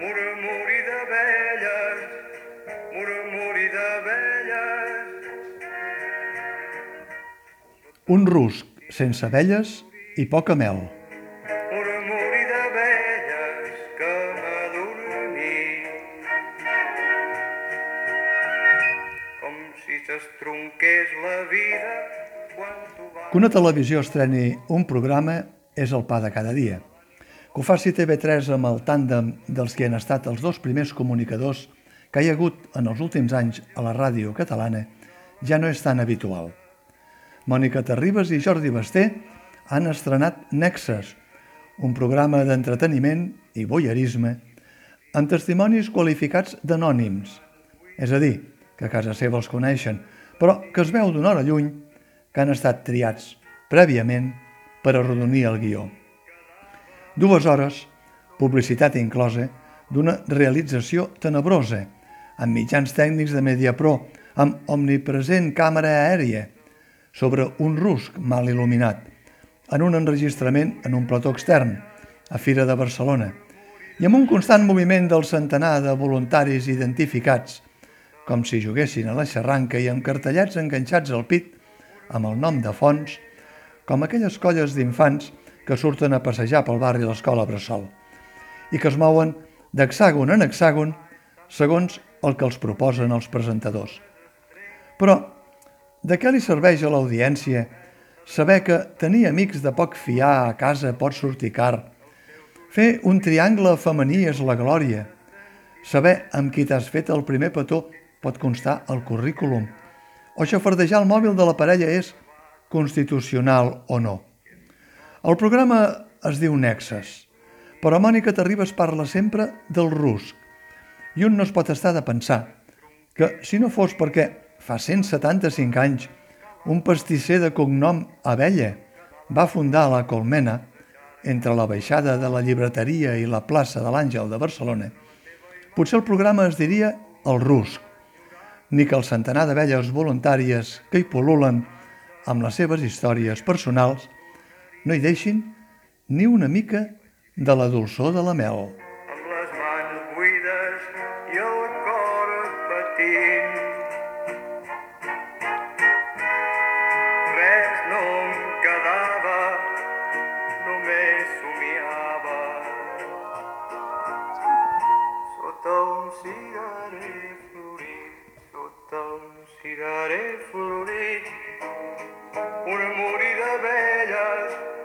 murmuri d'abelles, murmuri d'abelles. Un rusc sense abelles i poca mel. Murmuri d'abelles que m'adormí. Com si s'estronqués la vida quan tu vas... Que una televisió estreni un programa és el pa de cada dia. Que ho faci TV3 amb el tàndem dels que han estat els dos primers comunicadors que hi ha hagut en els últims anys a la ràdio catalana ja no és tan habitual. Mònica Terribas i Jordi Basté han estrenat Nexes, un programa d'entreteniment i boierisme amb testimonis qualificats d'anònims, és a dir, que a casa seva els coneixen, però que es veu d'una hora lluny que han estat triats prèviament per arrodonir el guió. Dues hores, publicitat inclosa, d'una realització tenebrosa, amb mitjans tècnics de Mediapro, amb omnipresent càmera aèria, sobre un rusc mal il·luminat, en un enregistrament en un plató extern, a Fira de Barcelona, i amb un constant moviment del centenar de voluntaris identificats, com si juguessin a la xerranca i amb cartellets enganxats al pit, amb el nom de fons, com aquelles colles d'infants que surten a passejar pel barri de l'escola Bressol i que es mouen d'hexàgon en hexàgon segons el que els proposen els presentadors. Però de què li serveix a l'audiència saber que tenir amics de poc fiar a casa pot sortir car, fer un triangle femení és la glòria, saber amb qui t'has fet el primer petó pot constar el currículum, o xafardejar el mòbil de la parella és constitucional o no. El programa es diu Nexes, però Mònica Terribas parla sempre del rusc. I un no es pot estar de pensar que si no fos perquè fa 175 anys un pastisser de cognom Abella va fundar la Colmena entre la baixada de la llibreteria i la plaça de l'Àngel de Barcelona, potser el programa es diria El Rusc, ni que el centenar d'abelles voluntàries que hi pol·lulen amb les seves històries personals no hi deixin ni una mica de la dolçor de la mel. amb les mans buides i el cor patint. Res no em quedava, només somiava. Sota un cigarer florit, sota un cigarer florit, un morir d'abelles